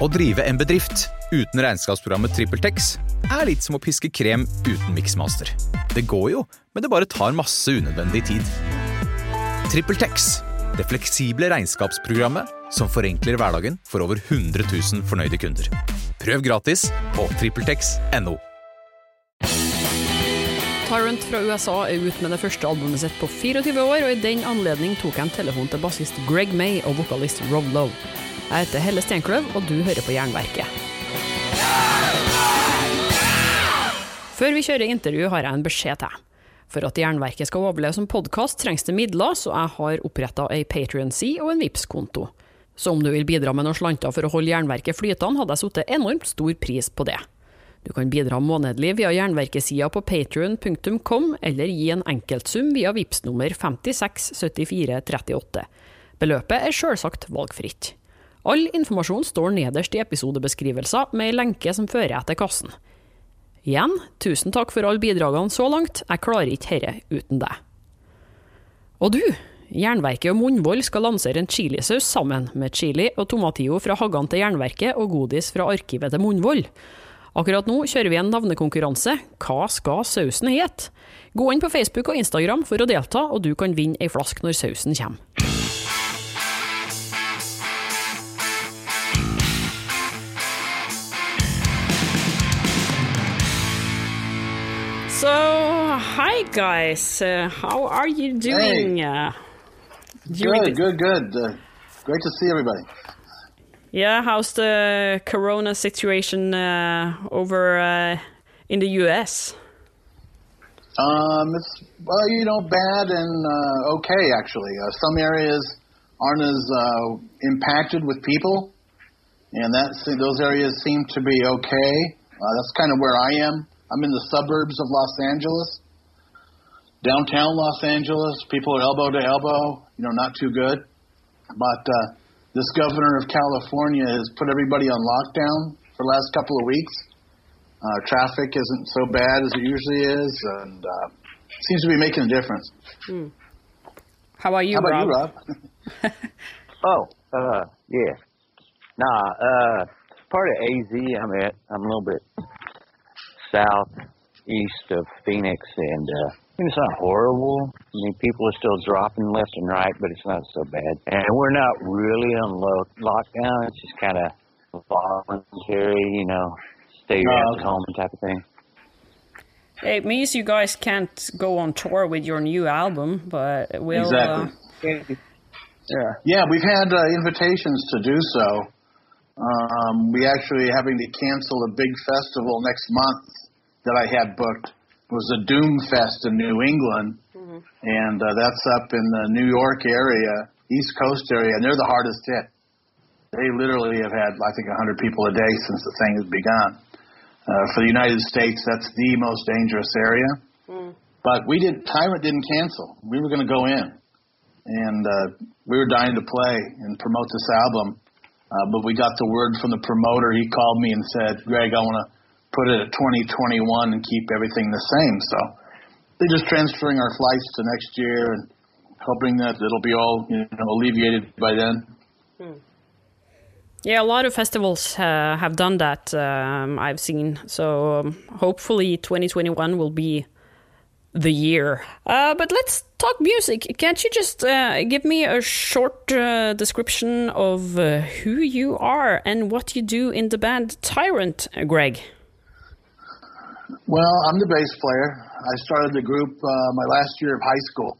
Å drive en bedrift uten regnskapsprogrammet TrippelTex er litt som å piske krem uten miksmaster. Det går jo, men det bare tar masse unødvendig tid. TrippelTex, det fleksible regnskapsprogrammet som forenkler hverdagen for over 100 000 fornøyde kunder. Prøv gratis på TrippelTex.no. Tyrant fra USA er ute med det første albumet sitt på 24 år, og i den anledning tok en telefon til bassist Greg May og vokalist Rob Lowe. Jeg heter Helle Steinkløv, og du hører på Jernverket. Før vi kjører intervju, har jeg en beskjed til. For at Jernverket skal overleve som podkast, trengs det midler, så jeg har oppretta ei Patrion-side og en vips konto Så om du vil bidra med noen slanter for å holde Jernverket flytende, hadde jeg satt enormt stor pris på det. Du kan bidra månedlig via Jernverkesida på patrion.com, eller gi en enkeltsum via VIPS nummer 567438. Beløpet er sjølsagt valgfritt. All informasjon står nederst i episodebeskrivelser, med ei lenke som fører etter kassen. Igjen, tusen takk for alle bidragene så langt, jeg klarer ikke herre uten deg. Og du, Jernverket og Munnvoll skal lansere en chilisaus sammen, med chili og tomatio fra haggene til Jernverket og godis fra arkivet til Munnvoll. Akkurat nå kjører vi en navnekonkurranse. Hva skal sausen hete? Gå inn på Facebook og Instagram for å delta, og du kan vinne ei flaske når sausen kommer. Hi guys, uh, how are you doing? Hey. Uh, Good, the- good, good. Uh, great to see everybody. Yeah, how's the corona situation uh, over uh, in the US? Um, it's well, you know, bad and uh, okay actually. Uh, some areas aren't as uh, impacted with people, and that's those areas seem to be okay. Uh, that's kind of where I am. I'm in the suburbs of Los Angeles, downtown Los Angeles. People are elbow to elbow. You know, not too good. But uh, this governor of California has put everybody on lockdown for the last couple of weeks. Uh, traffic isn't so bad as it usually is, and uh, seems to be making a difference. How are you, How about Rob? you, Rob? Oh, uh, yeah. Nah, uh, part of AZ I'm at. I'm a little bit southeast of Phoenix, and uh, I mean, it's not horrible. I mean, people are still dropping left and right, but it's not so bad. And we're not really on lo- lockdown. It's just kind of voluntary, you know, stay Oh, at home type of thing. It means you guys can't go on tour with your new album, but we'll. Exactly. Uh, Yeah. Yeah, we've had uh, invitations to do so. Um, we actually having to cancel a big festival next month that I had booked. Was a Doom Fest in New England, and uh, that's up in the New York area, East Coast area, and they're the hardest hit. They literally have had, I think, 100 people a day since the thing has begun. Uh, for the United States, that's the most dangerous area. But we did. Tyrant didn't cancel. We were going to go in and uh, we were dying to play and promote this album. Uh, but we got the word from the promoter. He called me and said, "Greg, I want to put it at 2021 and keep everything the same." So they're just transferring our flights to next year and hoping that it'll be all you know alleviated by then. yeah, a lot of festivals uh, have done that, um, I've seen. So um, hopefully 2021 will be the year. Uh, but let's talk music. Can't you just uh, give me a short uh, description of uh, who you are and what you do in the band Tyrant, Greg? Well, I'm the bass player. I started the group uh, my last year of high school.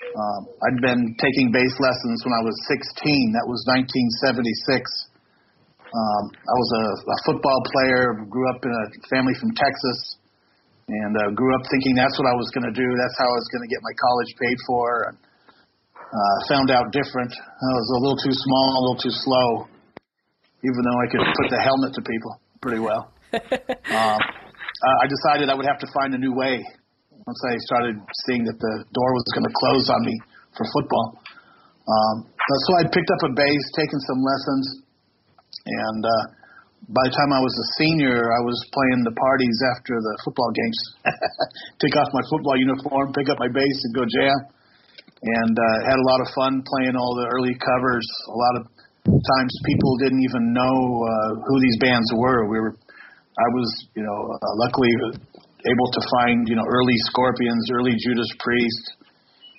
Um, I'd been taking bass lessons when I was 16. That was 1976. Um, I was a, a football player. Grew up in a family from Texas, and uh, grew up thinking that's what I was going to do. That's how I was going to get my college paid for. And uh, found out different. I was a little too small, a little too slow, even though I could put the helmet to people pretty well um, uh, I decided I would have to find a new way once I started seeing that the door was going to close on me for football. Um, so I picked up a bass, taken some lessons, and uh, by the time I was a senior, I was playing the parties after the football games. Take off my football uniform, pick up my bass, and go jam. And uh, had a lot of fun playing all the early covers. A lot of times people didn't even know uh, who these bands were. We were, I was, you know, uh, luckily able to find, you know, early Scorpions, early Judas Priest,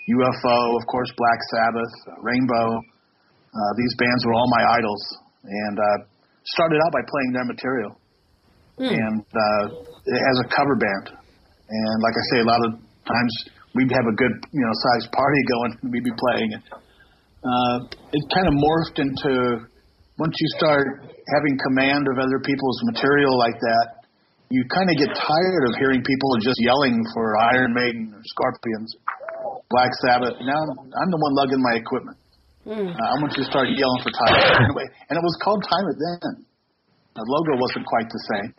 UFO, of course, Black Sabbath, Rainbow. Uh, these bands were all my idols, and uh, started out by playing their material, and uh, as a cover band. And like I say, a lot of times we'd have a good, you know, sized party going, and we'd be playing it. Uh, it kind of morphed into once you start having command of other people's material like that, you kind of get tired of hearing people just yelling for Iron Maiden or Scorpions, Black Sabbath. Now I'm the one lugging my equipment. Uh, I want you to start yelling for time. Anyway, and it was called Time It Then. The logo wasn't quite the same.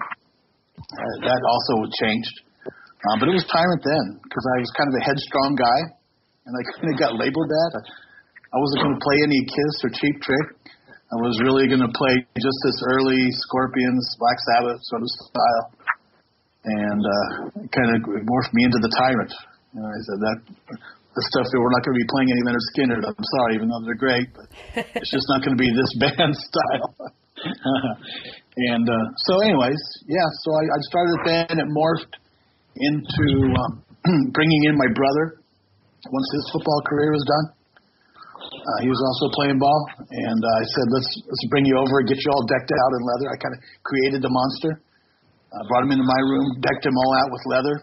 Uh, that also changed. Uh, but it was Time It Then because I was kind of a headstrong guy, and I kind of got labeled that. I, I wasn't going to play any Kiss or Cheap Trick. I was really going to play just this early Scorpions, Black Sabbath sort of style, and uh, kind of morphed me into the Tyrant. You know, I said that the stuff that we're not going to be playing any Lynyrd Skynyrd. I'm sorry, even though they're great, but it's just not going to be this band style. and uh, so, anyways, yeah. So I, I started the band. It morphed into um, bringing in my brother once his football career was done. Uh, he was also playing ball, and uh, I said, "Let's let's bring you over and get you all decked out in leather." I kind of created the monster, uh, brought him into my room, decked him all out with leather,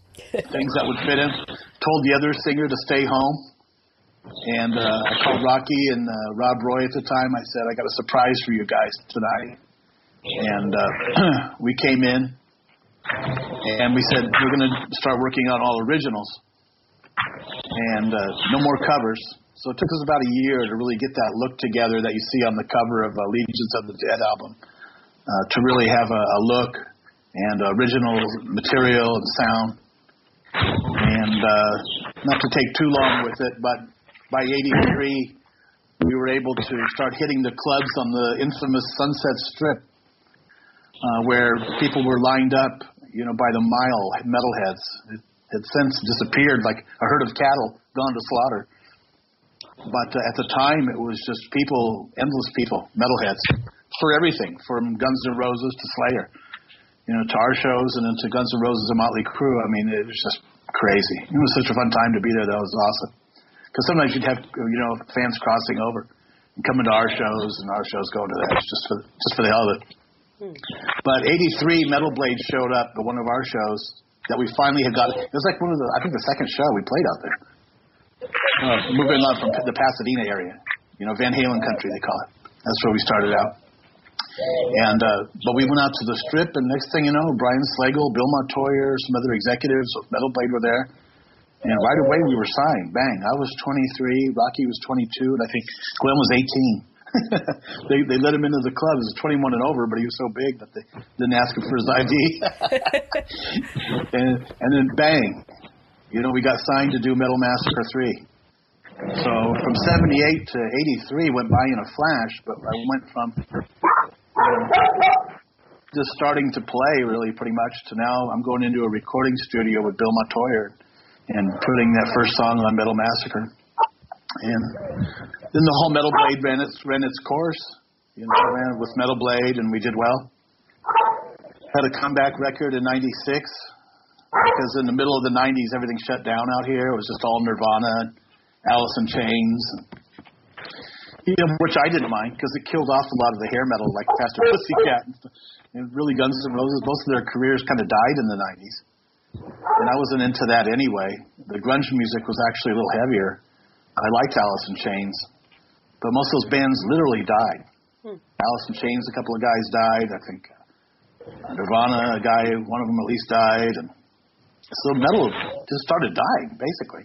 things that would fit him. Told the other singer to stay home, and uh, I called Rocky and uh, Rob Roy at the time. I said, "I got a surprise for you guys tonight," and uh, we came in, and we said we're going to start working on all originals, and uh, no more covers. So it took us about a year to really get that look together that you see on the cover of uh, Legions of the Dead album, uh, to really have a, a look and original material and sound. And uh, not to take too long with it, but by '83, we were able to start hitting the clubs on the infamous Sunset Strip, uh, where people were lined up, you know, by the mile, metalheads. It had since disappeared like a herd of cattle gone to slaughter. But uh, at the time, it was just people, endless people, metalheads, for everything, from Guns N' Roses to Slayer, you know, to our shows and then to Guns N' Roses and Motley Crue. I mean, it was just crazy. It was such a fun time to be there. That was awesome. Because sometimes you'd have, you know, fans crossing over and coming to our shows and our shows going to theirs just for just for the hell of it. But '83, Metal Blade showed up at one of our shows that we finally had got. It was like one of the, I think, the second show we played out there. Uh, moving on from the Pasadena area, you know, Van Halen country they call it. That's where we started out. And uh, but we went out to the strip, and next thing you know, Brian Slagel, Bill Metoyer, some other executives of Metal Blade were there. And right away we were signed. Bang! I was 23, Rocky was 22, and I think Glenn was 18. they they let him into the club. He was 21 and over, but he was so big that they didn't ask him for his ID. and and then bang, you know, we got signed to do Metal Massacre 3. So from 78 to 83 went by in a flash, but I went from just starting to play really pretty much to now I'm going into a recording studio with Bill Metoyer and putting that first song on Metal Massacre. And then the whole Metal Blade ran its ran its course. You know, ran with Metal Blade and we did well. Had a comeback record in '96 because in the middle of the '90s everything shut down out here. It was just all Nirvana, Alice in Chains, you know, which I didn't mind because it killed off a lot of the hair metal like Faster Pussycat and, really Guns N' Roses. Most of their careers kind of died in the '90s, and I wasn't into that anyway. The grunge music was actually a little heavier. I liked Alice in Chains, but most of those bands literally died. Alice in Chains, a couple of guys died. I think uh, Nirvana, a guy, one of them at least died, and so metal just started dying basically.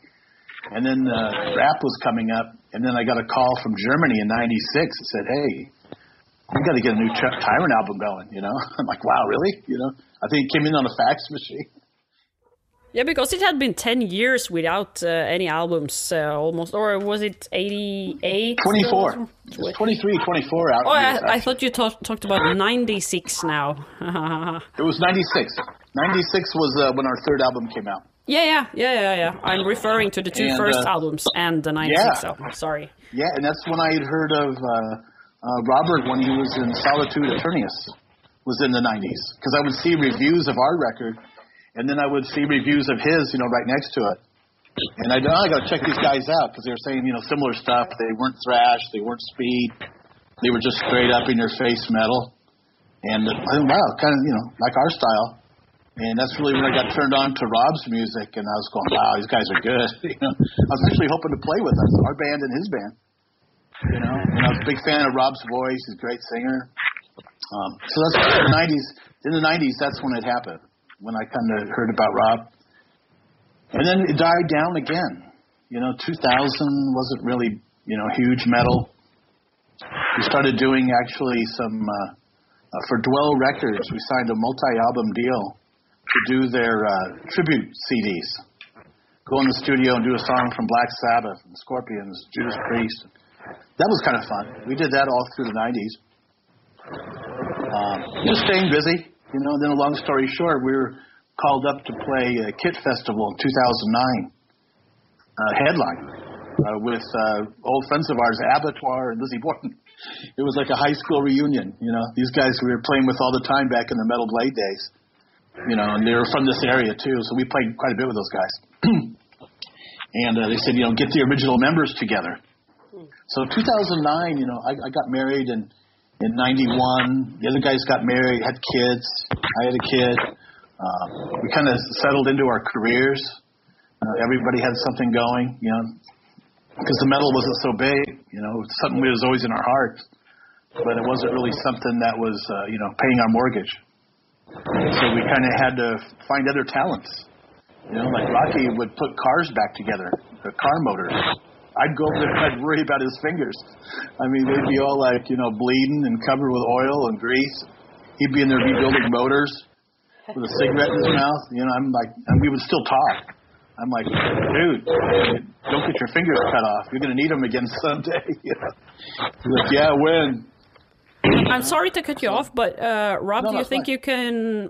And then uh, rap was coming up, and then I got a call from Germany in '96 that said, "Hey, we got to get a new Ch- Tyrant album going." You know, I'm like, "Wow, really?" You know, I think it came in on a fax machine. Yeah, because it had been 10 years without uh, any albums uh, almost, or was it 88? 24, 23, 24 out. Oh, I, I thought you talk, talked about 96 now. It was 96. 96 was uh, when our third album came out. yeah, yeah, yeah, yeah, yeah. I'm referring to the two And, first uh, albums and the 96 yeah. album. Sorry. Yeah, and that's when I had heard of uh, uh, Robert, when he was in Solitude Aeturnus, was in the 90s because I would see reviews of our record, and then I would see reviews of his, you know, right next to it. And I, oh, I got to check these guys out because they were saying, you know, similar stuff. They weren't thrash, they weren't speed, they were just straight up in your face metal. And uh, I thought, wow, kind of, you know, like our style. And that's really when I got turned on to Rob's music, and I was going, wow, these guys are good. I was actually hoping to play with us, our band and his band. You know, and I was a big fan of Rob's voice. He's a great singer. Um, so that's the '90s. In the '90s, that's when it happened. When I kind of heard about Rob, and then it died down again. You know, 2000 wasn't really you know huge metal. We started doing actually some uh, uh, for Dwell Records. We signed a multi-album deal to do their uh, tribute CDs. Go in the studio and do a song from Black Sabbath and Scorpions, Judas Priest. That was kind of fun. We did that all through the 90s. Um, just staying busy, you know. Then, a long story short, we were called up to play a Kit Festival in 2009, uh, headline uh, with uh, old friends of ours, Abattoir and Lizzie Borden. It was like a high school reunion, you know. These guys we were playing with all the time back in the Metal Blade days, you know, and they were from this area too, so we played quite a bit with those guys. and uh, they said, you know, get the original members together. So 2009, you know, I, I got married in in '91. The other guys got married, had kids. I had a kid. Uh, we kind of settled into our careers. Uh, everybody had something going, you know, because the metal wasn't so big. You know, something that was always in our hearts, but it wasn't really something that was, uh, you know, paying our mortgage. So we kind of had to find other talents. You know, like Rocky would put cars back together, the car motors. I'd go over there and I'd worry about his fingers. I mean, they'd be all like, you know, bleeding and covered with oil and grease. He'd be in there rebuilding motors with a cigarette in his mouth. You know, I'm like, and we would still talk. I'm like, dude, don't get your fingers cut off. You're gonna need them again someday. He's like, yeah, when? I'm sorry to cut you off, but uh, Rob, No, do you think fine. you can?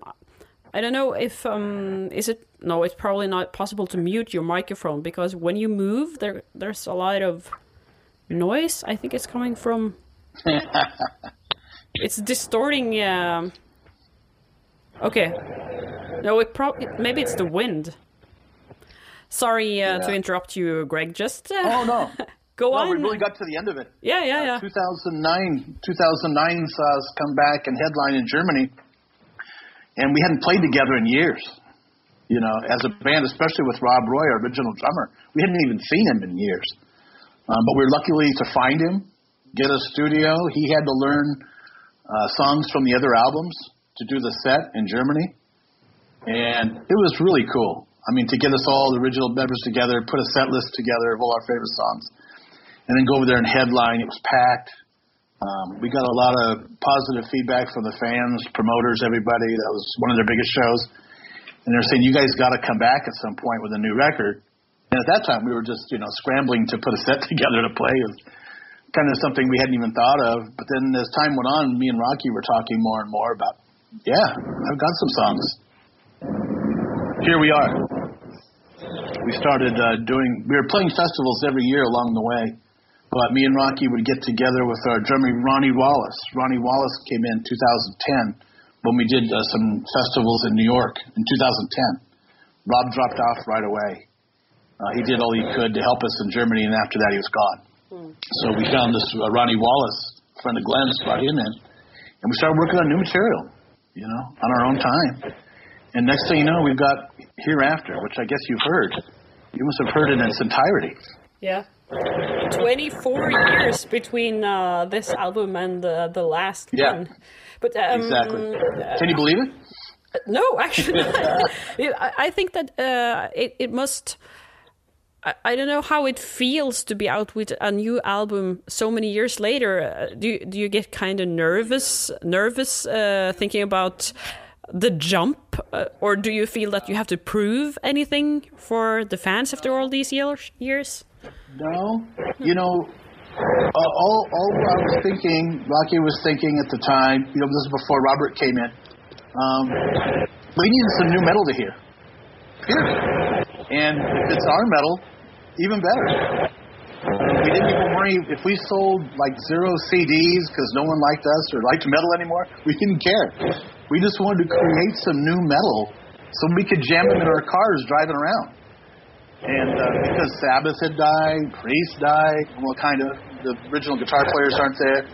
I don't know if um, is it no, it's probably not possible to mute your microphone because when you move, there there's a lot of noise. I think it's coming from. it's distorting. Um, okay, no, it probably maybe it's the wind. Sorry uh, to interrupt you, Greg. Just uh, Oh no. go No, on. we really got to the end of it. yeah, yeah, yeah. 2009, 2009 saw us come back and headline in Germany, and we hadn't played together in years. You know, as a band, especially with Rob Roy, our original drummer, we hadn't even seen him in years. Um, but we were luckily to find him, get a studio. He had to learn uh, songs from the other albums to do the set in Germany, and it was really cool. I mean, to get us all the original members together, put a set list together of all our favorite songs and then go over there and headline. It was packed. Um, we got a lot of positive feedback from the fans, promoters, everybody. That was one of their biggest shows. And they're saying, you guys got to come back at some point with a new record. And at that time, we were just, you know, scrambling to put a set together to play. It was kind of something we hadn't even thought of. But then as time went on, me and Rocky were talking more and more about, yeah, I've got some songs. Here we are. We started uh, doing, we were playing festivals every year along the way. But me and Rocky would get together with our drummer Ronnie Wallace. Ronnie Wallace came in 2010 when we did uh, some festivals in New York in 2010. Rob dropped off right away. Uh, he did all he could to help us in Germany, and after that, he was gone. So we found this uh, Ronnie Wallace, friend of Glenn's, brought him in, and we started working on new material, you know, on our own time. And next thing you know, we've got Hereafter, which I guess you've heard. You must have heard it in its entirety. Yeah. 24 years between uh, this album and uh, the last Yeah. one. But um, Exactly. Can you believe it? no, actually, I think that uh, it it must. I, I don't know how it feels to be out with a new album so many years later. Uh, do you, do you get kind of nervous nervous uh, thinking about the jump, uh, or do you feel that you have to prove anything for the fans after all these years? Years? No. You know, uh, all, all I was thinking, Rocky was thinking at the time, you know, this is before Robert came in, um, we needed some new metal to hear. Period. And if it's our metal, even better. We didn't even worry if we sold like zero CDs because no one liked us or liked metal anymore. We didn't care. We just wanted to create some new metal so we could jam them in our cars driving around. And uh, because Sabbath had died, Priest died, well, kind of, the original guitar players aren't there.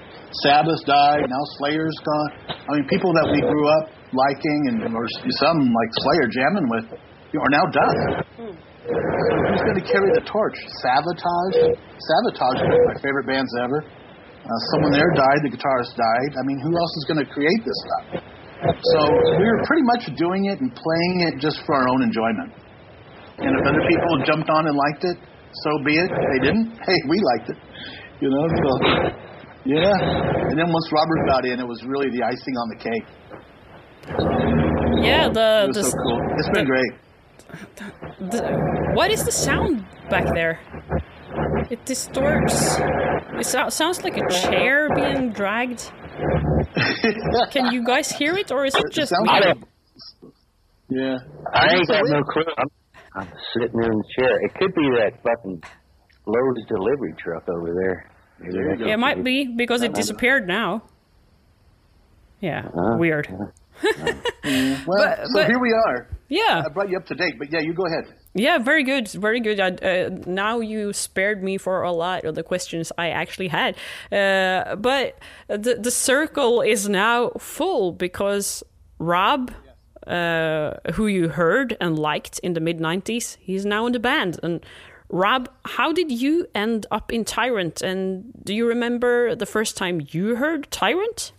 Sabbath died, now Slayer's gone. I mean, people that we grew up liking and or some like Slayer jamming with are now done. Who's going to carry the torch? Savatage? Savatage is one of my favorite bands ever. Uh, someone there died, the guitarist died. I mean, who else is going to create this stuff? So we were pretty much doing it and playing it just for our own enjoyment. And if other people jumped on and liked it, so be it. If they didn't, hey, we liked it. You know, so yeah. And then once Robert got in, it was really the icing on the cake. Yeah, the, It was the, so cool. It's been the- great. the what is the sound back there? It distorts. It so- sounds like a chair being dragged. Can you guys hear it, or is it It just sounds me? like yeah. I ain't It's a got no clue. I'm, I'm sitting there in the chair. It could be that fucking Lowe's delivery truck over there. There you that's go. Yeah, it might be because it disappeared now. Yeah, Uh, weird. Well, But- so but- here we are. Yeah, I brought you up to date, but yeah, you go ahead. yeah, very good, very good. I, uh, now you spared me for a lot of the questions I actually had. Uh, but the the circle is now full because Rob, uh, who you heard and liked in the mid '90s, he's now in the band. And Rob, how did you end up in Tyrant? And do you remember the first time you heard Tyrant?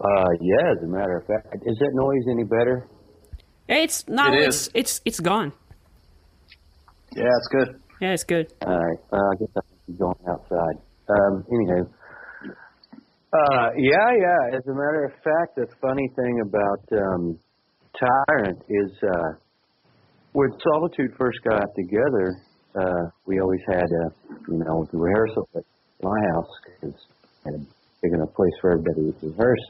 Uh, yeah, as a matter of fact. Is that noise any better? It's now it it's it's it's gone. Yeah, it's good. Yeah, it's good. All right. Uh, I guess I should be going outside. Um, anyhow. Uh, yeah, yeah. As a matter of fact, the funny thing about um, Tyrant is uh, when Solitude first got together, uh, we always had, uh, you know, the rehearsal at my house because I had a big enough place for everybody to rehearse.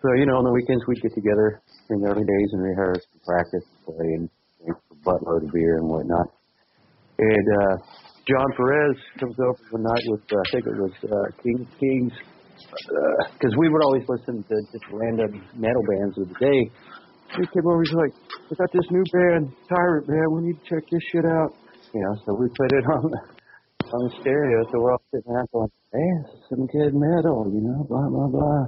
So, you know, on the weekends we'd get together in the early days and rehearse, and practice, play, and drink a buttload of beer and whatnot. And uh, John Perez comes over one night with, uh, I think it was uh, King Kings, because we would always listen to just random metal bands of the day. He came over, he's like, "We got this new band, Tyrant, man. We need to check this shit out." You know, so we put it on the on the stereo, so we're all sitting around going, "Man, this is some good metal," you know, blah blah blah.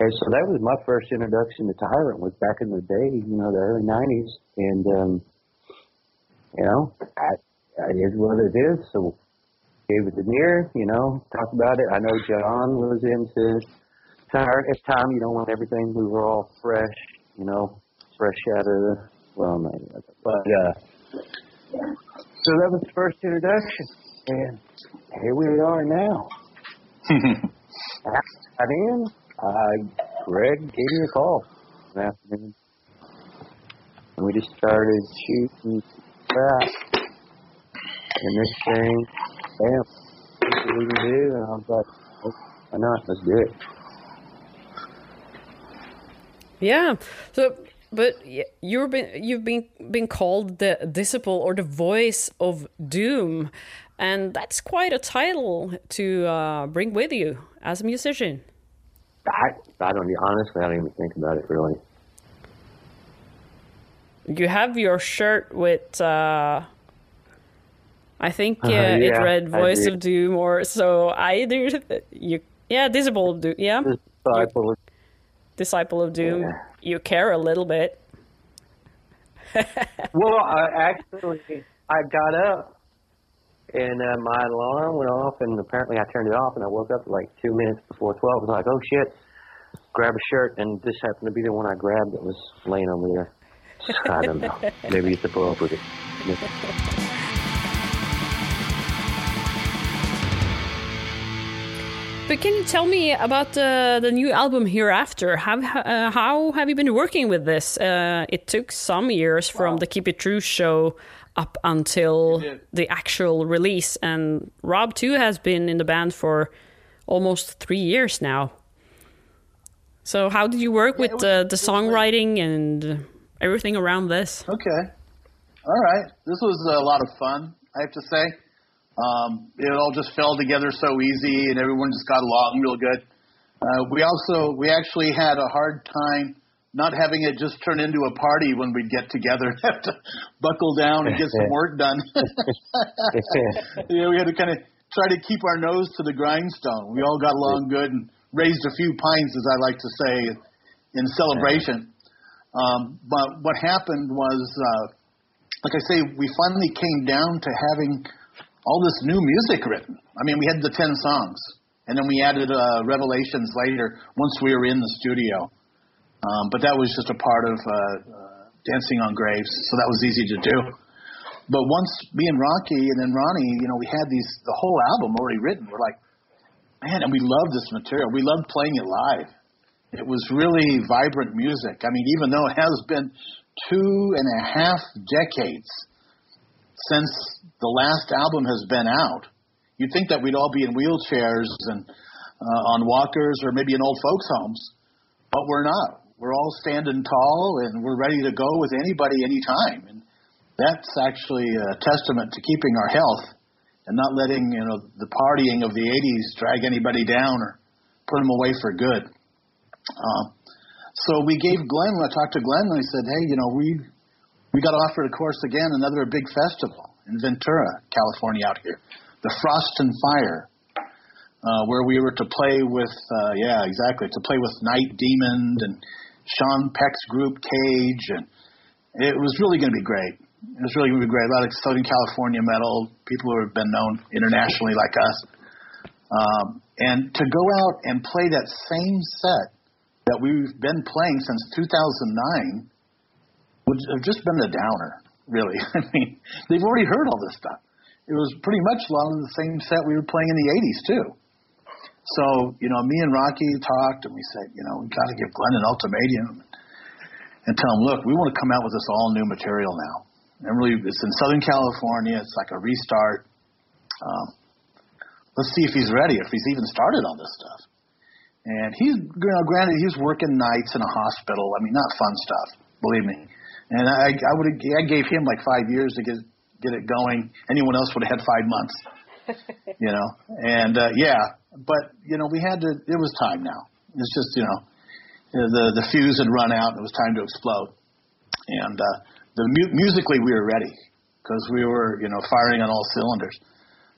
And so that was my first introduction to Tyrant was back in the day, you know, the early '90s, and um, you know, I, I it is what it is. So gave it you know, talked about it. I know John was into at the time, you know, when everything we were all fresh, you know, fresh out of the well, not yet, but uh, so that was the first introduction, and here we are now. After I in, uh, Greg gave me a call one afternoon, and we just started shooting crap. And this thing, bam, this is what we can do. And I was like, "Oh, why not? Let's do it. Yeah. So, but you've been you've been been called the disciple or the voice of doom, and that's quite a title to uh, bring with you as a musician. I, I don't, honestly, I don't even think about it really. You have your shirt with. Uh, I think uh, Uh, it read "Voice of Doom" or so. either. You, yeah, disciple of doom. Yeah, Disciple of disciple of doom. Yeah. You care a little bit. Well, I actually, I got up and uh, my alarm went off, and apparently I turned it off, and I woke up like two minutes before 12. I was like, oh shit, grab a shirt, and this happened to be the one I grabbed that was laying over there. I don't know. Maybe it's appropriate. But can you tell me about uh, the new album Hereafter? Have, uh, how have you been working with this? Uh, it took some years from the Keep It True show up until the actual release, and Rob too has been in the band for almost three years now. So how did you work with was- uh, the songwriting and everything around this? Okay. All right. This was a lot of fun, I have to say. Um, it all just fell together so easy, and everyone just got along real good. Uh, we also we actually had a hard time not having it just turn into a party when we'd get together and have to buckle down and get some work done. yeah, we had to kind of try to keep our nose to the grindstone. We all got along good and raised a few pints, as I like to say, in celebration. Um, but what happened was, uh, like I say, we finally came down to having all this new music written. I mean, we had the 10 songs, and then we added uh, Revelations later once we were in the studio. Um, but that was just a part of uh, uh, Dancing on Graves, so that was easy to do. But once me and Rocky and then Ronnie, you know, we had these the whole album already written. We're like, man, and we loved this material. We loved playing it live. It was really vibrant music. I mean, even though it has been two and a half decades since the last album has been out, you'd think that we'd all be in wheelchairs and uh, on walkers or maybe in old folks' homes, but we're not. We're all standing tall and we're ready to go with anybody anytime. And that's actually a testament to keeping our health and not letting you know the partying of the 80s drag anybody down or put them away for good. Um, so we gave Glenn. I talked to Glenn, and I said, "Hey, you know, we we got offered, of course, again another big festival in Ventura, California, out here, the Frost and Fire, uh, where we were to play with, uh, yeah, exactly, to play with Night Demon and Sean Peck's group Cage, and it was really going to be great. It was really going to be great. A lot of Southern California metal, people who have been known internationally like us. Um, and to go out and play that same set that we've been playing since 2009 would have just been a downer, really. I mean, they've already heard all this stuff. It was pretty much a lot of the same set we were playing in the 80s, too. So, you know, me and Rocky talked and we said, you know, we got to give Glenn an ultimatum and tell him, look, we want to come out with this all new material now. And really, it's in Southern California. It's like a restart. Um, let's see if he's ready, if he's even started on this stuff. And he's, you know, granted, he's working nights in a hospital. I mean, not fun stuff, believe me. And I, I would, I gave him like five years to get get it going. Anyone else would have had five months, you know. And uh, yeah, but you know, we had to. It was time now. It's just you know, the the fuse had run out. and It was time to explode. And uh, the mu- musically we were ready because we were you know firing on all cylinders.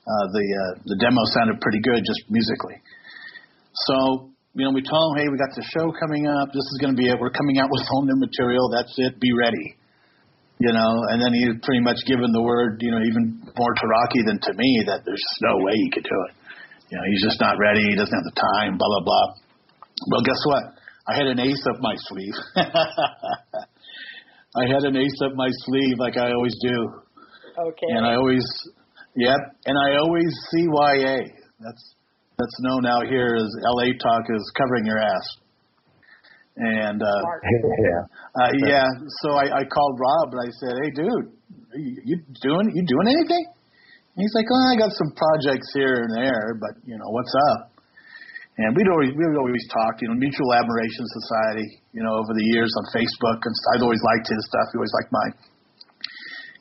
Uh, the uh, the demo sounded pretty good just musically. So you know we told him, hey, we got the show coming up. This is going to be it. We're coming out with all new material. That's it. Be ready. You know, and then he pretty much given the word, you know, even more to Rocky than to me that there's just no way he could do it. You know, he's just not ready. He doesn't have the time. Blah blah blah. Well, guess what? I had an ace up my sleeve. I had an ace up my sleeve like I always do. Okay. And I always, yep, and I always CYA. That's that's known out here as LA talk is covering your ass. And uh, yeah, uh, yeah. So I, I called Rob and I said, "Hey, dude, you, you doing you doing anything?" And he's like, "Oh, I got some projects here and there, but you know what's up." And we'd always we'd always talked, you know, Mutual Admiration Society, you know, over the years on Facebook, and I'd always liked his stuff. He always liked mine.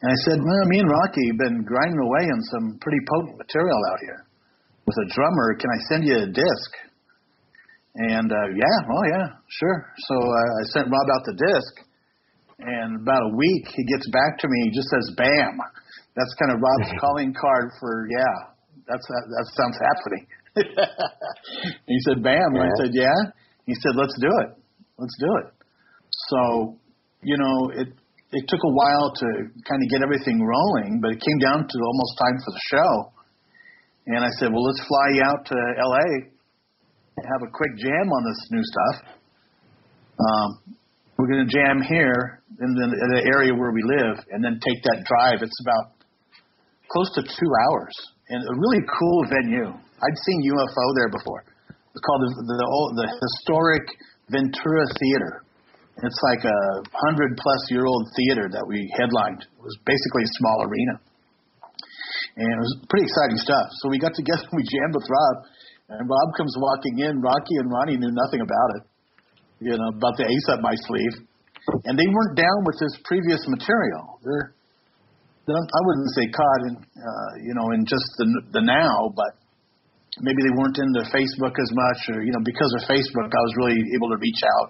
And I said, well, me and Rocky have been grinding away on some pretty potent material out here. With a drummer, can I send you a disc? And uh, yeah, oh yeah, sure. So uh, I sent Rob out the disc, and about a week he gets back to me. He just says, "Bam." That's kind of Rob's calling card for yeah. That's that, that sounds happening. he said, "Bam." And I said, "Yeah." He said, "Let's do it. Let's do it." So, you know, it it took a while to kind of get everything rolling, but it came down to almost time for the show. And I said, "Well, let's fly you out to L.A. and have a quick jam on this new stuff. Um, we're going to jam here in the, in the area where we live, and then take that drive. It's about close to two hours, and a really cool venue. I'd seen UFO there before. It's called the the, the historic Ventura Theater. It's like a hundred plus year old theater that we headlined. It was basically a small arena, and it was pretty exciting stuff. So we got together, we jammed with Rob, and Rob comes walking in. Rocky and Ronnie knew nothing about it, you know, about the ace up my sleeve, and they weren't down with his previous material. They're I wouldn't say caught in, uh, you know, in just the the now, but maybe they weren't into Facebook as much, or you know, because of Facebook, I was really able to reach out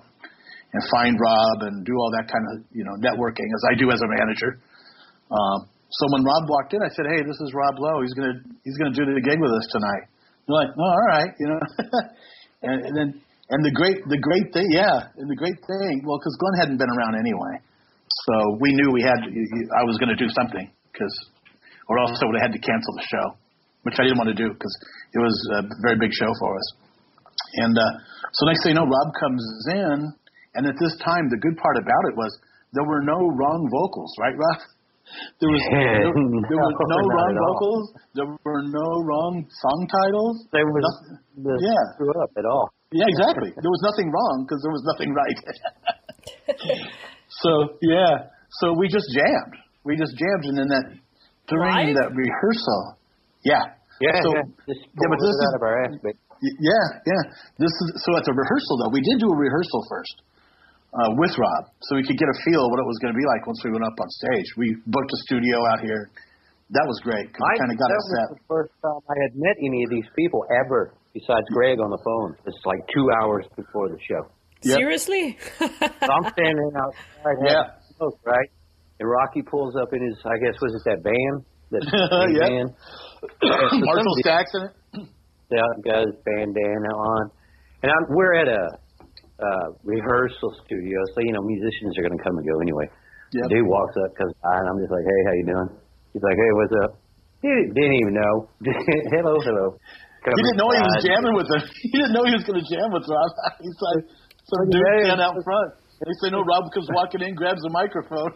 and find Rob and do all that kind of you know networking as I do as a manager. Um, so when Rob walked in, I said, "Hey, this is Rob Lowe. He's gonna he's gonna do the gig with us tonight." They're like, "Oh, all right," you know. and, and then and the great the great thing, yeah, and the great thing, well, because Glenn hadn't been around anyway, so we knew we had I was going to do something because, or else I would have had to cancel the show, which I didn't want to do because it was a very big show for us. And uh, so next thing you know, Rob comes in, and at this time, the good part about it was there were no wrong vocals, right, Rob? There was there, there was no wrong vocals. There were no wrong song titles. There was the yeah. screw up at all. Yeah, exactly. There was nothing wrong because there was nothing right. so yeah, so we just jammed. We just jammed, and then that during Live? that rehearsal, yeah, Yeah, So- yeah. Just yeah, but this it is- out of our ass, but yeah, yeah. This is so at the rehearsal though. We did do a rehearsal first uh, with Rob, so we could get a feel of what it was going to be like once we went up on stage. We booked a studio out here. That was great. 'cause we I, kind of got that it set. was the first time I had met any of these people ever, besides Greg on the phone. It's like two hours before the show. Yep. Seriously? So I'm standing outside Yeah. having smoke, right? And Rocky pulls up in his, I guess, was it that van? That Yeah. van? Marshall somebody- Stacks in it. out, got his bandana on, and I'm we're at a uh, rehearsal studio, so you know musicians are going to come and go anyway. Yep. Dude walks up, comes by, and I'm just like, "Hey, how you doing?" He's like, "Hey, what's up?" He didn't, even know. hello, hello. He didn't know he was jamming with him. He didn't know he was going to jam with Rob. He's like some dude Hey. stand out front. And he said, "No." Rob comes walking in, grabs the microphone.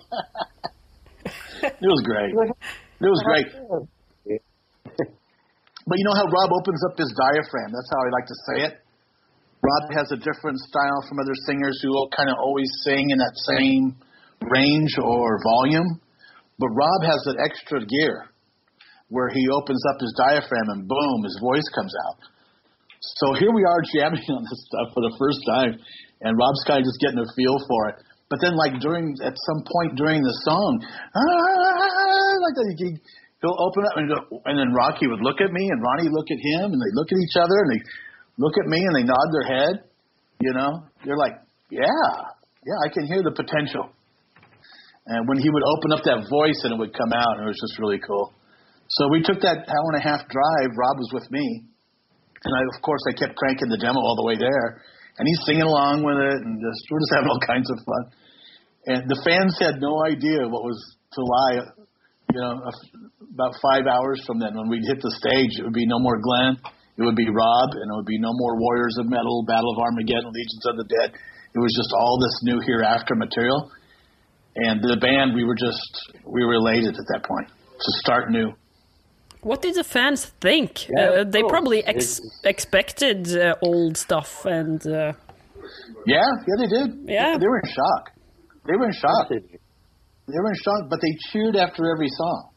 it was great. It was great. But you know how Rob opens up his diaphragm? That's how I like to say it. Rob has a different style from other singers who will kind of always sing in that same range or volume. But Rob has that extra gear where he opens up his diaphragm and boom, his voice comes out. So here we are jamming on this stuff for the first time, and Rob's kind of just getting a feel for it. But then, like during at some point during the song, ah, like he, he'll open up and, go, and then Rocky would look at me, and Ronnie look at him, and they look at each other, and they look at me, and they nod their head. You know, they're like, yeah, yeah, I can hear the potential. And when he would open up that voice, and it would come out, and it was just really cool. So we took that hour and a half drive. Rob was with me, and I, of course, I kept cranking the demo all the way there, and he's singing along with it, and just we're just having all kinds of fun. And the fans had no idea what was to lie. You know, about five hours from then, when we'd hit the stage, it would be no more Glenn, it would be Rob, and it would be no more Warriors of Metal, Battle of Armageddon, Legions of the Dead. It was just all this new hereafter material. And the band, we were just we were elated at that point to start new. What did the fans think? Yeah, uh, they of probably course. ex- expected uh, old stuff and. Uh, Yeah, yeah, they did. Yeah. they were in shock. They were in shock. They were in shock, but they cheered after every song.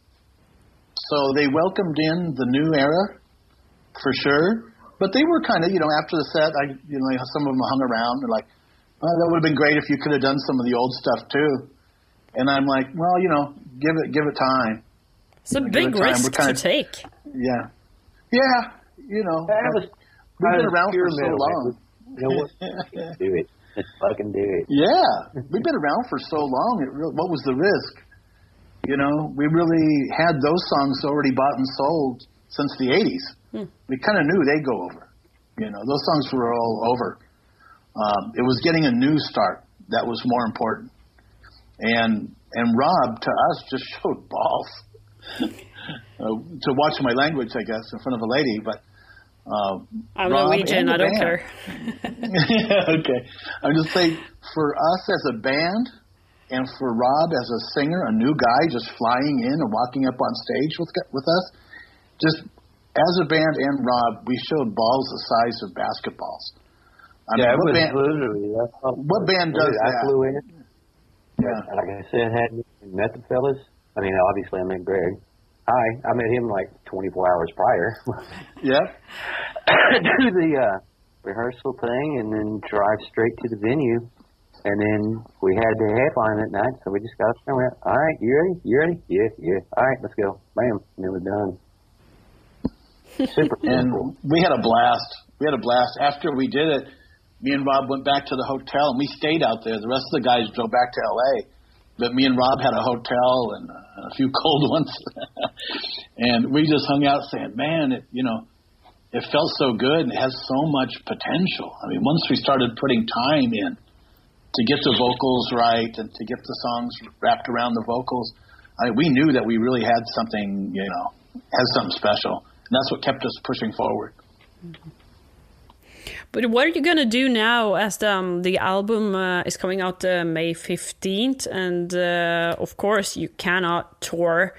So they welcomed in the new era, for sure. But they were kind of, you know, after the set, I, you know, some of them hung around. They're like, "Oh, that would have been great if you could have done some of the old stuff too." And I'm like, "Well, you know, give it, give it time." it's a big it risk kind to of- take. Yeah, yeah, you know, was we've been around for so long. You know what? do it. Just fucking do it. Yeah, we've been around for so long. It really, what was the risk? You know, we really had those songs already bought and sold since the '80s. We kind of knew they'd go over. You know, those songs were all over. Um, it was getting a new start that was more important. And and Rob to us just showed balls. uh, to watch my language, I guess, in front of a lady, but. Uh, I'm Rob Norwegian, I don't band. care. okay. I'm just saying, for us as a band, and for Rob as a singer, a new guy just flying in and walking up on stage with with us, just as a band and Rob, we showed balls the size of basketballs. I Yeah, it mean, what was band? literally. That's What band does I that? flew in. Yeah. Like I said, hadn't met the fellas. I mean, obviously I met Greg. Hi, I met him like 24 hours prior. Yeah. Do the uh, rehearsal thing and then drive straight to the venue. And then we had the headline that night, so we just got up and went, all right, you ready? You ready? Yeah, yeah. All right, let's go. Bam. And it was done. Super and we had a blast. We had a blast. After we did it, me and Rob went back to the hotel and we stayed out there. The rest of the guys drove back to LA, but me and Rob had a hotel and uh, a few cold ones, and we just hung out saying, "Man, it, you know, it felt so good and it has so much potential." I mean, once we started putting time in to get the vocals right and to get the songs wrapped around the vocals, I mean, we knew that we really had something, you know, had something special, and that's what kept us pushing forward. But what are you gonna do now as the, um, the album uh, is coming out uh, May 15th? And uh, of course, you cannot tour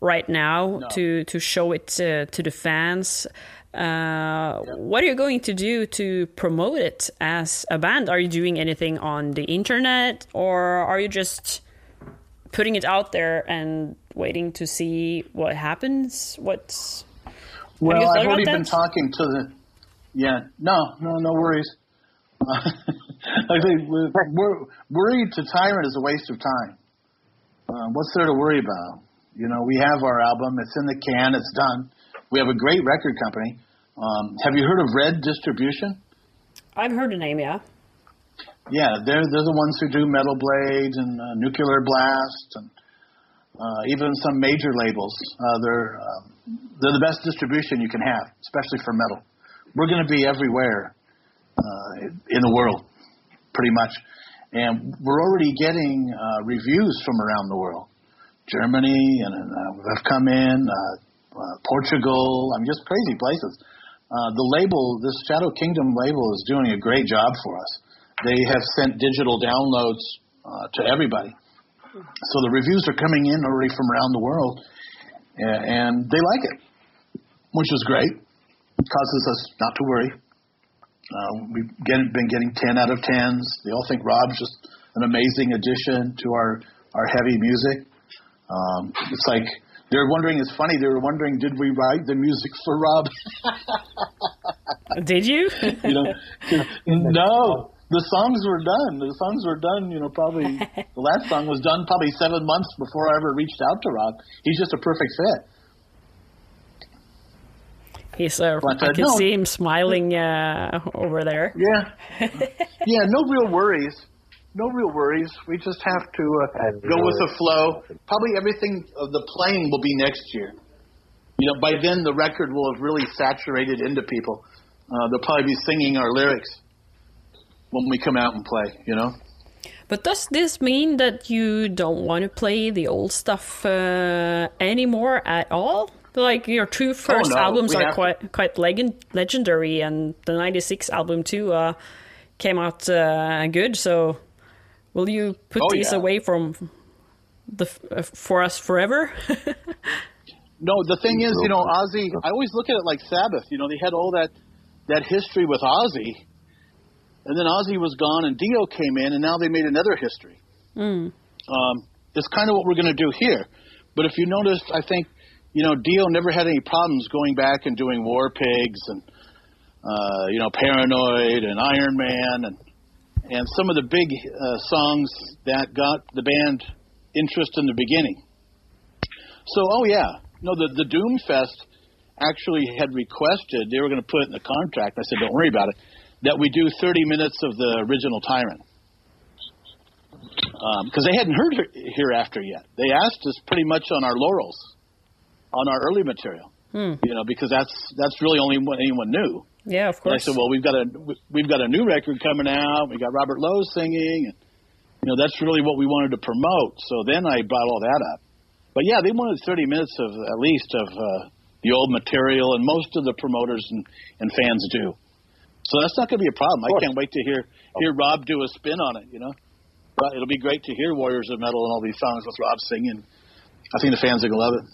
right now No. to, to show it uh, to the fans. Uh, What are you going to do to promote it as a band? Are you doing anything on the internet or are you just putting it out there and waiting to see what happens? What's Well, I've already been that? talking to the. Yeah, no, no, no worries. I think we're, we're, worried to Tyrant is a waste of time. Uh, what's there to worry about? You know, we have our album. It's in the can. It's done. We have a great record company. Um, have you heard of Red Distribution? I've heard the name, yeah. Yeah, they're they're the ones who do Metal Blade and uh, Nuclear Blast and even some major labels. Uh, they're um, they're the best distribution you can have, especially for metal. We're going to be everywhere uh, in the world, pretty much, and we're already getting uh, reviews from around the world. Germany and uh, have come in, uh, uh, Portugal. I mean, just crazy places. Uh, the label, this Shadow Kingdom label, is doing a great job for us. They have sent digital downloads uh, to everybody. So the reviews are coming in already from around the world, and, they like it, which is great. It causes us not to worry. Uh, we've get, been getting 10 out of 10s. They all think Rob's just an amazing addition to our, our heavy music. Um, it's like they're wondering, it's funny, they were wondering, did we write the music for Rob? Did you? you know, no, the songs were done. The songs were done. You know, probably the last song was done probably seven months before I ever reached out to Rob. He's just a perfect fit. He's uh, But, I uh, can no. see him smiling uh, over there. Yeah, yeah, no real worries. No real worries. We just have to uh, go with the flow. Probably everything of the playing will be next year. You know, by then the record will have really saturated into people. Uh, they'll probably be singing our lyrics when we come out and play. You know. But does this mean that you don't want to play the old stuff uh, anymore at all? Like your two first Oh, no, albums we are have to. quite quite legend- legendary, and the '96 album too uh, came out uh, good. So, will you put Oh, these yeah. away from the uh, for us forever? No, the thing is, you know, Ozzy. I always look at it like Sabbath. You know, they had all that that history with Ozzy, and then Ozzy was gone, and Dio came in, and now they made another history. Mm. Um, it's kind of what we're going to do here. But if you notice, I think, you know, Dio never had any problems going back and doing War Pigs and, uh, you know, Paranoid and Iron Man and and some of the big uh, songs that got the band interest in the beginning. So, oh yeah, no, the the Doom Fest actually had requested they were going to put it in the contract. I said, don't worry about it. That we do 30 minutes of the original Tyrant because they hadn't heard Hereafter yet. They asked us pretty much on our laurels, on our early material. Hmm. You know, because that's that's really only what anyone knew. Yeah, of And I said, well, we've got a we've got a new record coming out. We got Robert Lowe singing, and you know that's really what we wanted to promote. So then I brought all that up. But yeah, they wanted 30 minutes of at least of uh, the old material, and most of the promoters and, and fans do. So that's not going to be a problem. I can't wait to hear hear Rob do a spin on it. You know, but it'll be great to hear Warriors of Metal and all these songs with Rob singing. I think the fans are going to love it.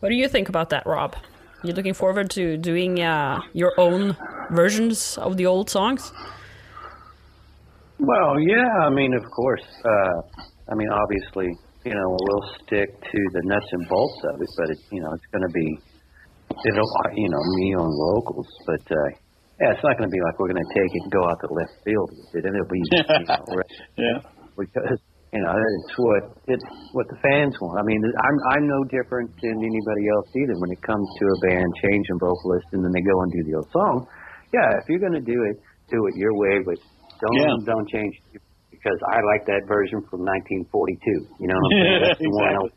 What do you think about that, Rob? You looking forward to doing uh, your own versions of the old songs? Well, yeah, I mean, of course. Uh, I mean, obviously, you know, we'll stick to the nuts and bolts of it, but it, you know, it's going to be, it'll, you know, me on vocals. But uh, Yeah, it's not going to be like we're going to take it and go out to left field with it, and it'll be you know, right, Yeah. because you know it's what it's what the fans want. I mean, I'm I'm no different than anybody else either. When it comes to a band changing vocalist and then they go and do the old song, yeah, if you're going to do it, do it your way, but don't Yeah. don't change because I like that version from 1942. You know, what I'm saying? That's the one. Exactly.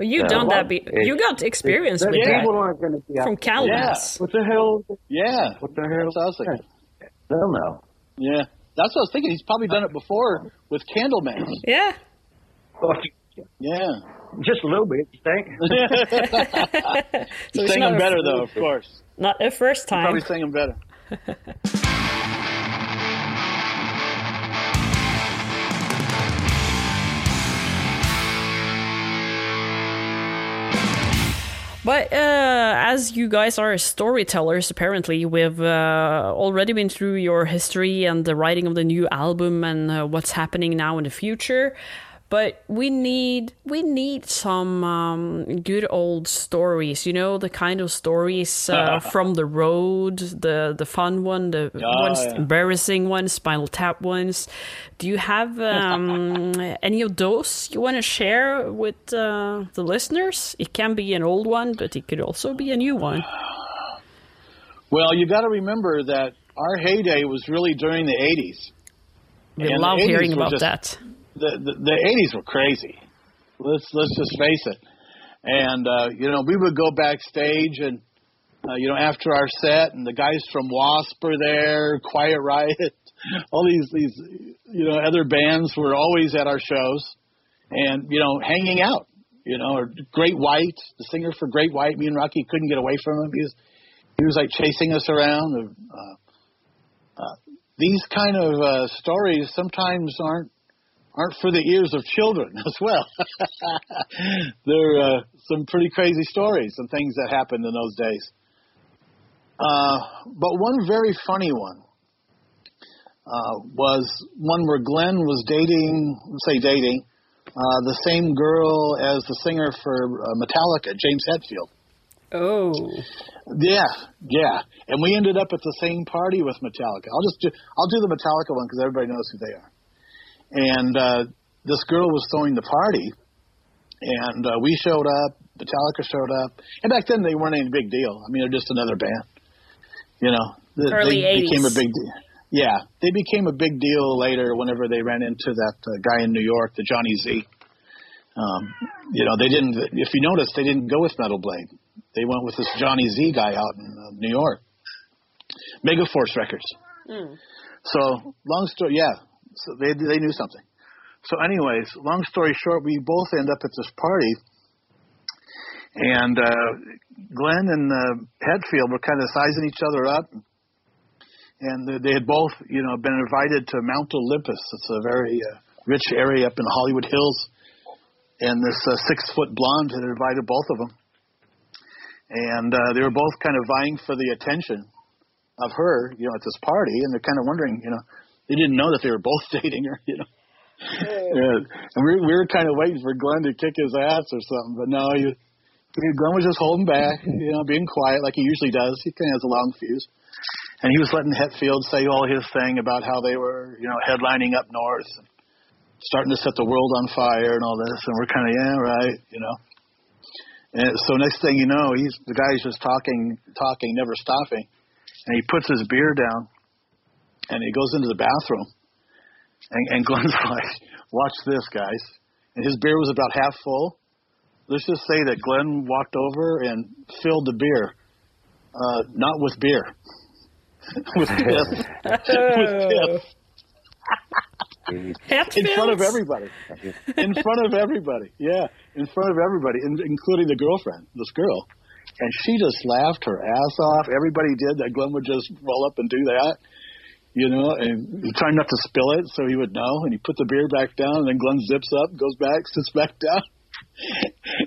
Well, you Yeah. done that. Be- It- you got experience the with people that aren't going to be from there. Calamus. What the hell? Yeah. What the hell? That's what I was thinking. They'll know. Yeah. That's what I was thinking. He's probably done it before with Candlemass. Yeah. Yeah. Just a little bit, you think? So He's it's singing a- better though, of course. Not the first time. Probably singing better. But uh, as you guys are storytellers, apparently, we've uh, already been through your history and the writing of the new album and uh, what's happening now in the future. But we need we need some um, good old stories, you know, the kind of stories uh, from the road, the the fun one, the ones yeah. embarrassing ones, Spinal Tap ones. Do you have um, any of those you want to share with uh, the listeners? It can be an old one, but it could also be a new one. Well, you got to remember that our heyday was really during the 80s. We And love hearing about just- that. The, the 80s were crazy. Let's let's just face it. And uh, you know, we would go backstage and uh, you know after our set, and the guys from Wasp were there, Quiet Riot, all these these you know other bands were always at our shows, and you know hanging out. You know, or Great White, the singer for Great White, me and Rocky couldn't get away from him. He was he was like chasing us around. Uh, uh, these kind of uh, stories sometimes aren't aren't for the ears of children as well. there are uh, some pretty crazy stories and things that happened in those days. Uh, but one very funny one uh, was one where Glenn was dating, say dating, uh, the same girl as the singer for uh, Metallica, James Hetfield. Oh, Yeah, yeah. And we ended up at the same party with Metallica. I'll just do, I'll do the Metallica one because everybody knows who they are. And uh, this girl was throwing the party, and uh, we showed up. Metallica showed up, and back then they weren't any big deal. I mean, they're just another band. You know, They- Early they became a big deal. Yeah, they became a big deal later whenever they ran into that uh, guy in New York, the Johnny Z. Um, you know, they didn't. If you notice, they didn't go with Metal Blade. They went with this Johnny Z guy out in uh, New York. Megaforce Records. So long story, yeah. So they they knew something. So, anyways, long story short, we both end up at this party, and uh, Glenn and uh, were kind of sizing each other up, and they- had both, you know, been invited to Mount Olympus. It's a very uh, rich area up in Hollywood Hills, and this uh, six foot blonde had invited both of them, and uh, they were both kind of vying for the attention of her, you know, at this party, and they're kind of wondering, you know, they didn't know that they were both dating her, you know. Yeah. And we, we were kind of waiting for Glenn to kick his ass or something, but no, he, he- Glenn was just holding back, you know, being quiet like he usually does. He kind of has a long fuse. And he was letting Hetfield say all his thing about how they were, you know, headlining up north and starting to set the world on fire and all this. And we're kind of, yeah, right, you know. And so next thing you know, he's the guy's just talking, talking, never stopping. And he puts his beer down and he goes into the bathroom. And, and Glenn's like, watch this, guys. And his beer was about half full. Let's just say that Glenn walked over and filled the beer, uh, not with beer, with piss, with piss in front of everybody. In front of everybody, yeah, in front of everybody, in, including the girlfriend, this girl. And she just laughed her ass off. Everybody did that. Glenn would just roll up and do that you know, and he tried not to spill it so he would know. And he put the beer back down, and then Glenn zips up, goes back, sits back down.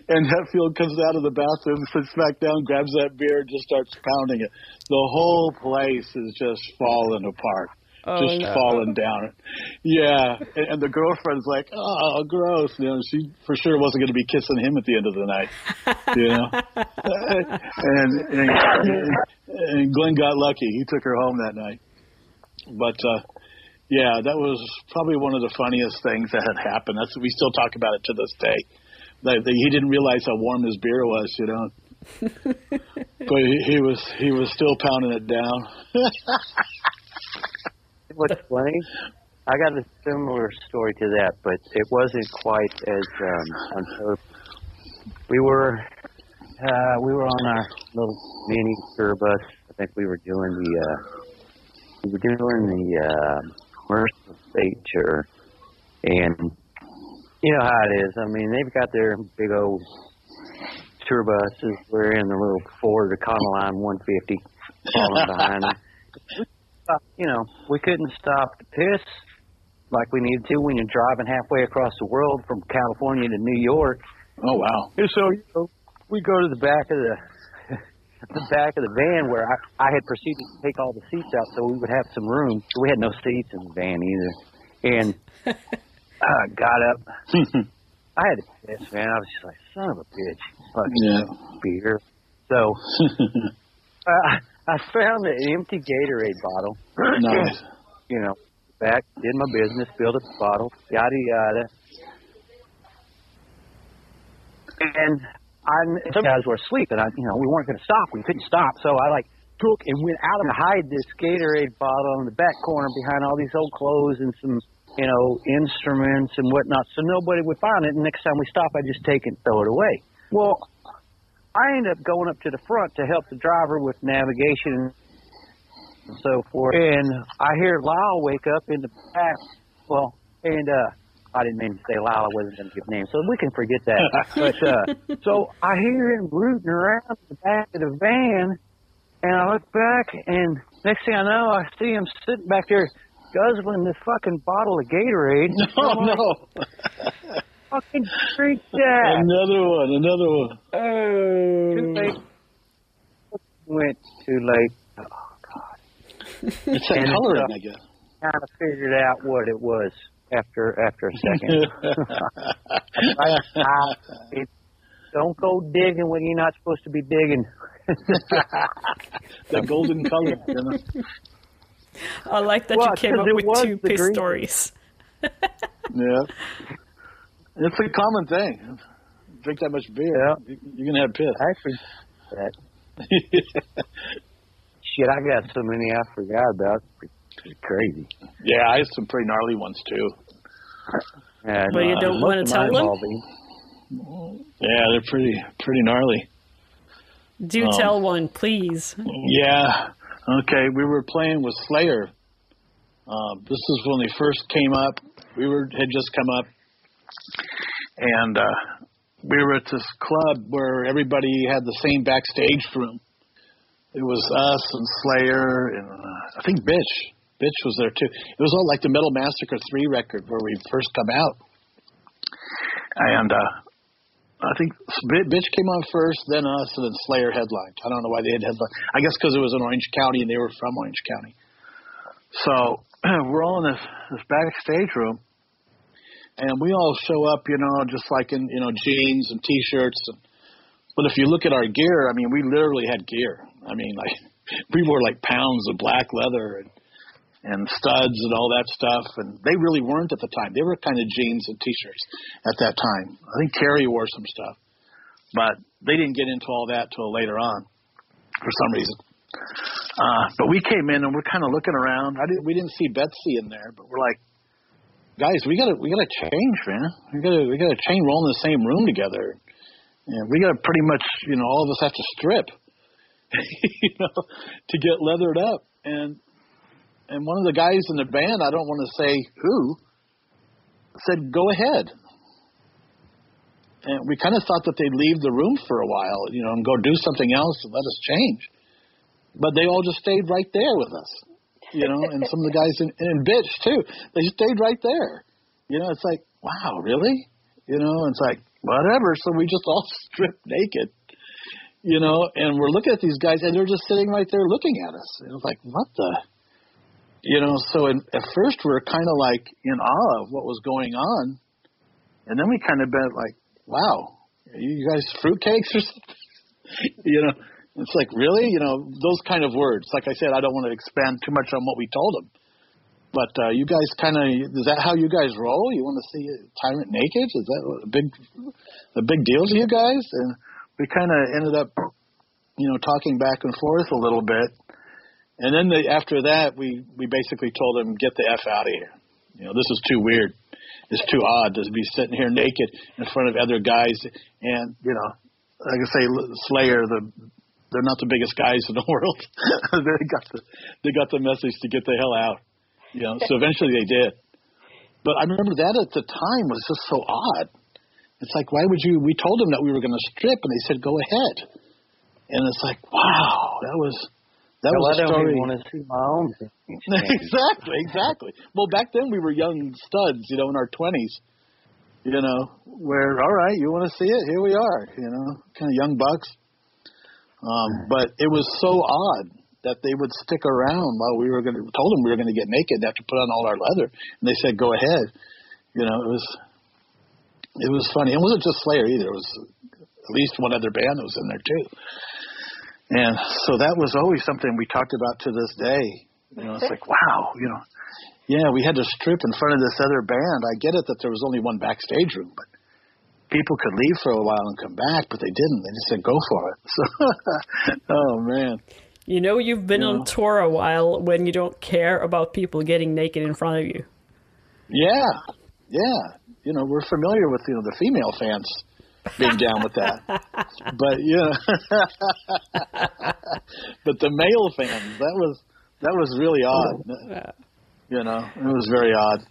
and Hetfield comes out of the bathroom, sits back down, grabs that beer, and just starts pounding it. The whole place is just falling apart. Oh, just no. falling down. Yeah, and, and the girlfriend's like, "Oh, gross!" You know, she for sure wasn't going to be kissing him at the end of the night. You know, and, and and Glenn got lucky; he took her home that night. But uh, yeah, that was probably one of the funniest things that had happened. That's we still talk about it to this day. That, that he didn't realize how warm his beer was, you know. but he, he was he was still pounding it down. What's funny? I got a similar story to that, but it wasn't quite as um, unfair. We were uh, we were on our little mini tour bus. I think we were doing the uh, we were doing the uh, commercial state tour, and you know how it is. I mean, they've got their big old tour buses. We're in the little Ford Econoline 150 following behind them. You know, we couldn't stop to piss like we needed to when you're driving halfway across the world from California to New York. Oh wow! And so you know, we go to the back of the the back of the van where I, I had proceeded to take all the seats out so we would have some room. We had no seats in the van either, and I got up. I had to piss, man. I was just like, son of a bitch, fucking Yeah. beer. So uh, I found an empty Gatorade bottle. nice. you know, back, did my business, filled up the bottle, yada yada. And I, some guys were asleep, and I, you know, we weren't going to stop. We couldn't stop, so I like took and went out and hide this Gatorade bottle in the back corner behind all these old clothes and some, you know, instruments and whatnot, so nobody would find it. And next time we stop, I just take it and throw it away. Well, I ended up going up to the front to help the driver with navigation and so forth. And I hear Lyle wake up in the back. Well, and uh, I didn't mean to say Lyle. I wasn't going to give names, so we can forget that. but uh, so I hear him rooting around in the back of the van, and I look back, and next thing I know, I see him sitting back there guzzling this fucking bottle of Gatorade. I'm like, no! Fucking drink that. another one, another one. Oh. Too late. Went too late. Oh God. It's that coloring, uh, I guess. kind of figured out what it was after after a second. I, I, it, don't go digging when you're not supposed to be digging. the golden color. You know? I like that Well, you came up with two the piss green- stories. Yeah. It's a common thing. Drink that much beer, Yeah. you- you're gonna have piss. Actually, that shit, I got so many I forgot about. It's crazy. yeah, I have some pretty gnarly ones too. And, But you uh, don't most wanna tell them? all Yeah, they're pretty pretty gnarly. Do Um, tell one, please. Yeah. Okay, we were playing with Slayer. Uh, this is when they first came up. We were had just come up, and uh, we were at this club where everybody had the same backstage room. It was us and Slayer, and uh, I think Bitch. Bitch was there too. It was all like the Metal Massacre three record where we first come out, and uh, I think Bitch came on first, then us, and then Slayer headlined. I don't know why they had headline. I guess because it was in Orange County and they were from Orange County. So we're all in this this backstage room, and we all show up, you know, just like in you know jeans and t-shirts. And, but if you look at our gear, I mean, we literally had gear. I mean, like we wore like pounds of black leather and and studs and all that stuff. And they really weren't at the time. They were kind of jeans and t-shirts at that time. I think Terry wore some stuff, but they didn't get into all that till later on for some reason. Uh, but we came in and we're kind of looking around. I didn't, we didn't see Betsy in there, but we're like, guys, we gotta, we gotta change, man. We gotta, we gotta change. We're all in the same room together, and we gotta pretty much, you know, all of us have to strip, you know, to get leathered up. And and one of the guys in the band, I don't want to say who, said, "Go ahead." And we kind of thought that they'd leave the room for a while, you know, and go do something else and let us change. But they all just stayed right there with us, you know. and some of the guys in, in bitch too, they stayed right there. You know, it's like, wow, really? You know, it's like whatever. So we just all stripped naked, you know, and we're looking at these guys, and they're just sitting right there looking at us. And it was like, what the? You know, so in, at first we were kind of like in awe of what was going on, and then we kind of been like, wow, you guys fruitcakes or something? you know, it's like really, you know, those kind of words. Like I said, I don't want to expand too much on what we told them. But uh, you guys kind of is that how you guys roll? You want to see a tyrant naked? Is that a big a big deal to you guys? And we kind of ended up, you know, talking back and forth a little bit. And then the, after that, we we basically told him get the f out of here. You know, this is too weird. It's too odd to be sitting here naked in front of other guys. And you know, like I say, Slayer, the they're not the biggest guys in the world. they got the they got the message to get the hell out. You know, so eventually they did. But I remember that at the time was just so odd. It's like, why would you? We told them that we were going to strip, and they said, "Go ahead." And it's like, wow, that was that well, was I a story. want to see my own. exactly, exactly. Well, back then we were young studs, you know, in our twenties. You know, where all right, you want to see it? Here we are. You know, kind of young bucks. Um, but it was so odd that they would stick around while we were going to told them we were going to get naked and have to put on all our leather, and they said go ahead. You know, it was it was funny. It wasn't just Slayer either. It was at least one other band that was in there too. And so that was always something we talked about to this day. You know, it's like wow, you know, yeah, we had to strip in front of this other band. I get it that there was only one backstage room, but people could leave for a while and come back, but they didn't. They just said go for it. So, oh man. You know you've been on tour a while when you don't care about people getting naked in front of you. Yeah, yeah. You know, we're familiar with you know the female fans being down with that, but you know, but the male fans that was that was really odd. You know, it was very odd.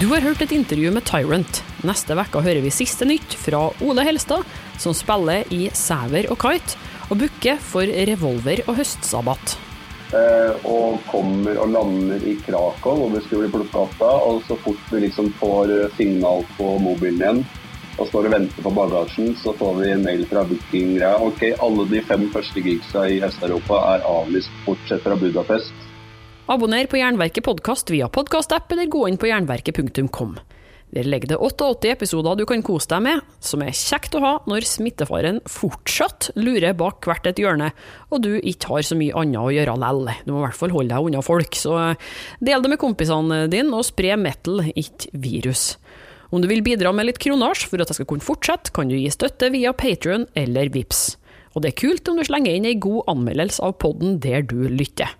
Du har hørt et intervju med Tyrant. Neste uke hører vi siste nytt fra Ole Helstad, som spiller i Sæver og Kite, og booker for Revolver og Høstsabbat. Eh, og kommer og lander i Krakow, og vi skulle bli plukka opp da. Og så fort vi liksom får eh, signal på mobilen igjen og står og venter på bagasjen, så får vi en mail fra Viking Ja, ok, alle de fem første gigsa i Øst-Europa er avlyst, bortsett fra Budapest. Abonner på Jernverket podkast via podkastapp, eller gå inn på jernverket.kom. Der ligger det 88 episoder du kan kose deg med, som er kjekt å ha når smittefaren fortsatt lurer bak hvert et hjørne, og du ikke har så mye annet å gjøre lell. Du må i hvert fall holde deg unna folk, så del det med kompisene dine, og spre metal, ikke virus. Om du vil bidra med litt kronasj for at jeg skal kunne fortsette, kan du gi støtte via Patrion eller Vips. Og det er kult om du slenger inn ei god anmeldelse av podden der du lytter.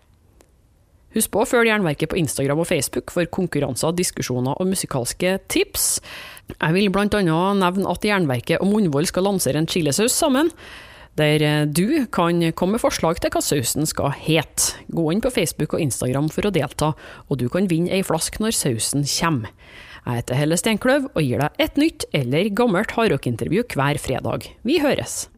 Husk på å følge Jernverket på Instagram og Facebook for konkurranser, diskusjoner og musikalske tips. Jeg vil annet nevne at Jernverket og Munnvoll skal lansere en chilisaus sammen, der du kan komme med forslag til hva sausen skal hete. Gå inn på Facebook og Instagram for å delta, og du kan vinne ei flaske når sausen kommer. Jeg heter Helle Steinkløv og gir deg et nytt eller gammelt hardrockintervju hver fredag. Vi høres!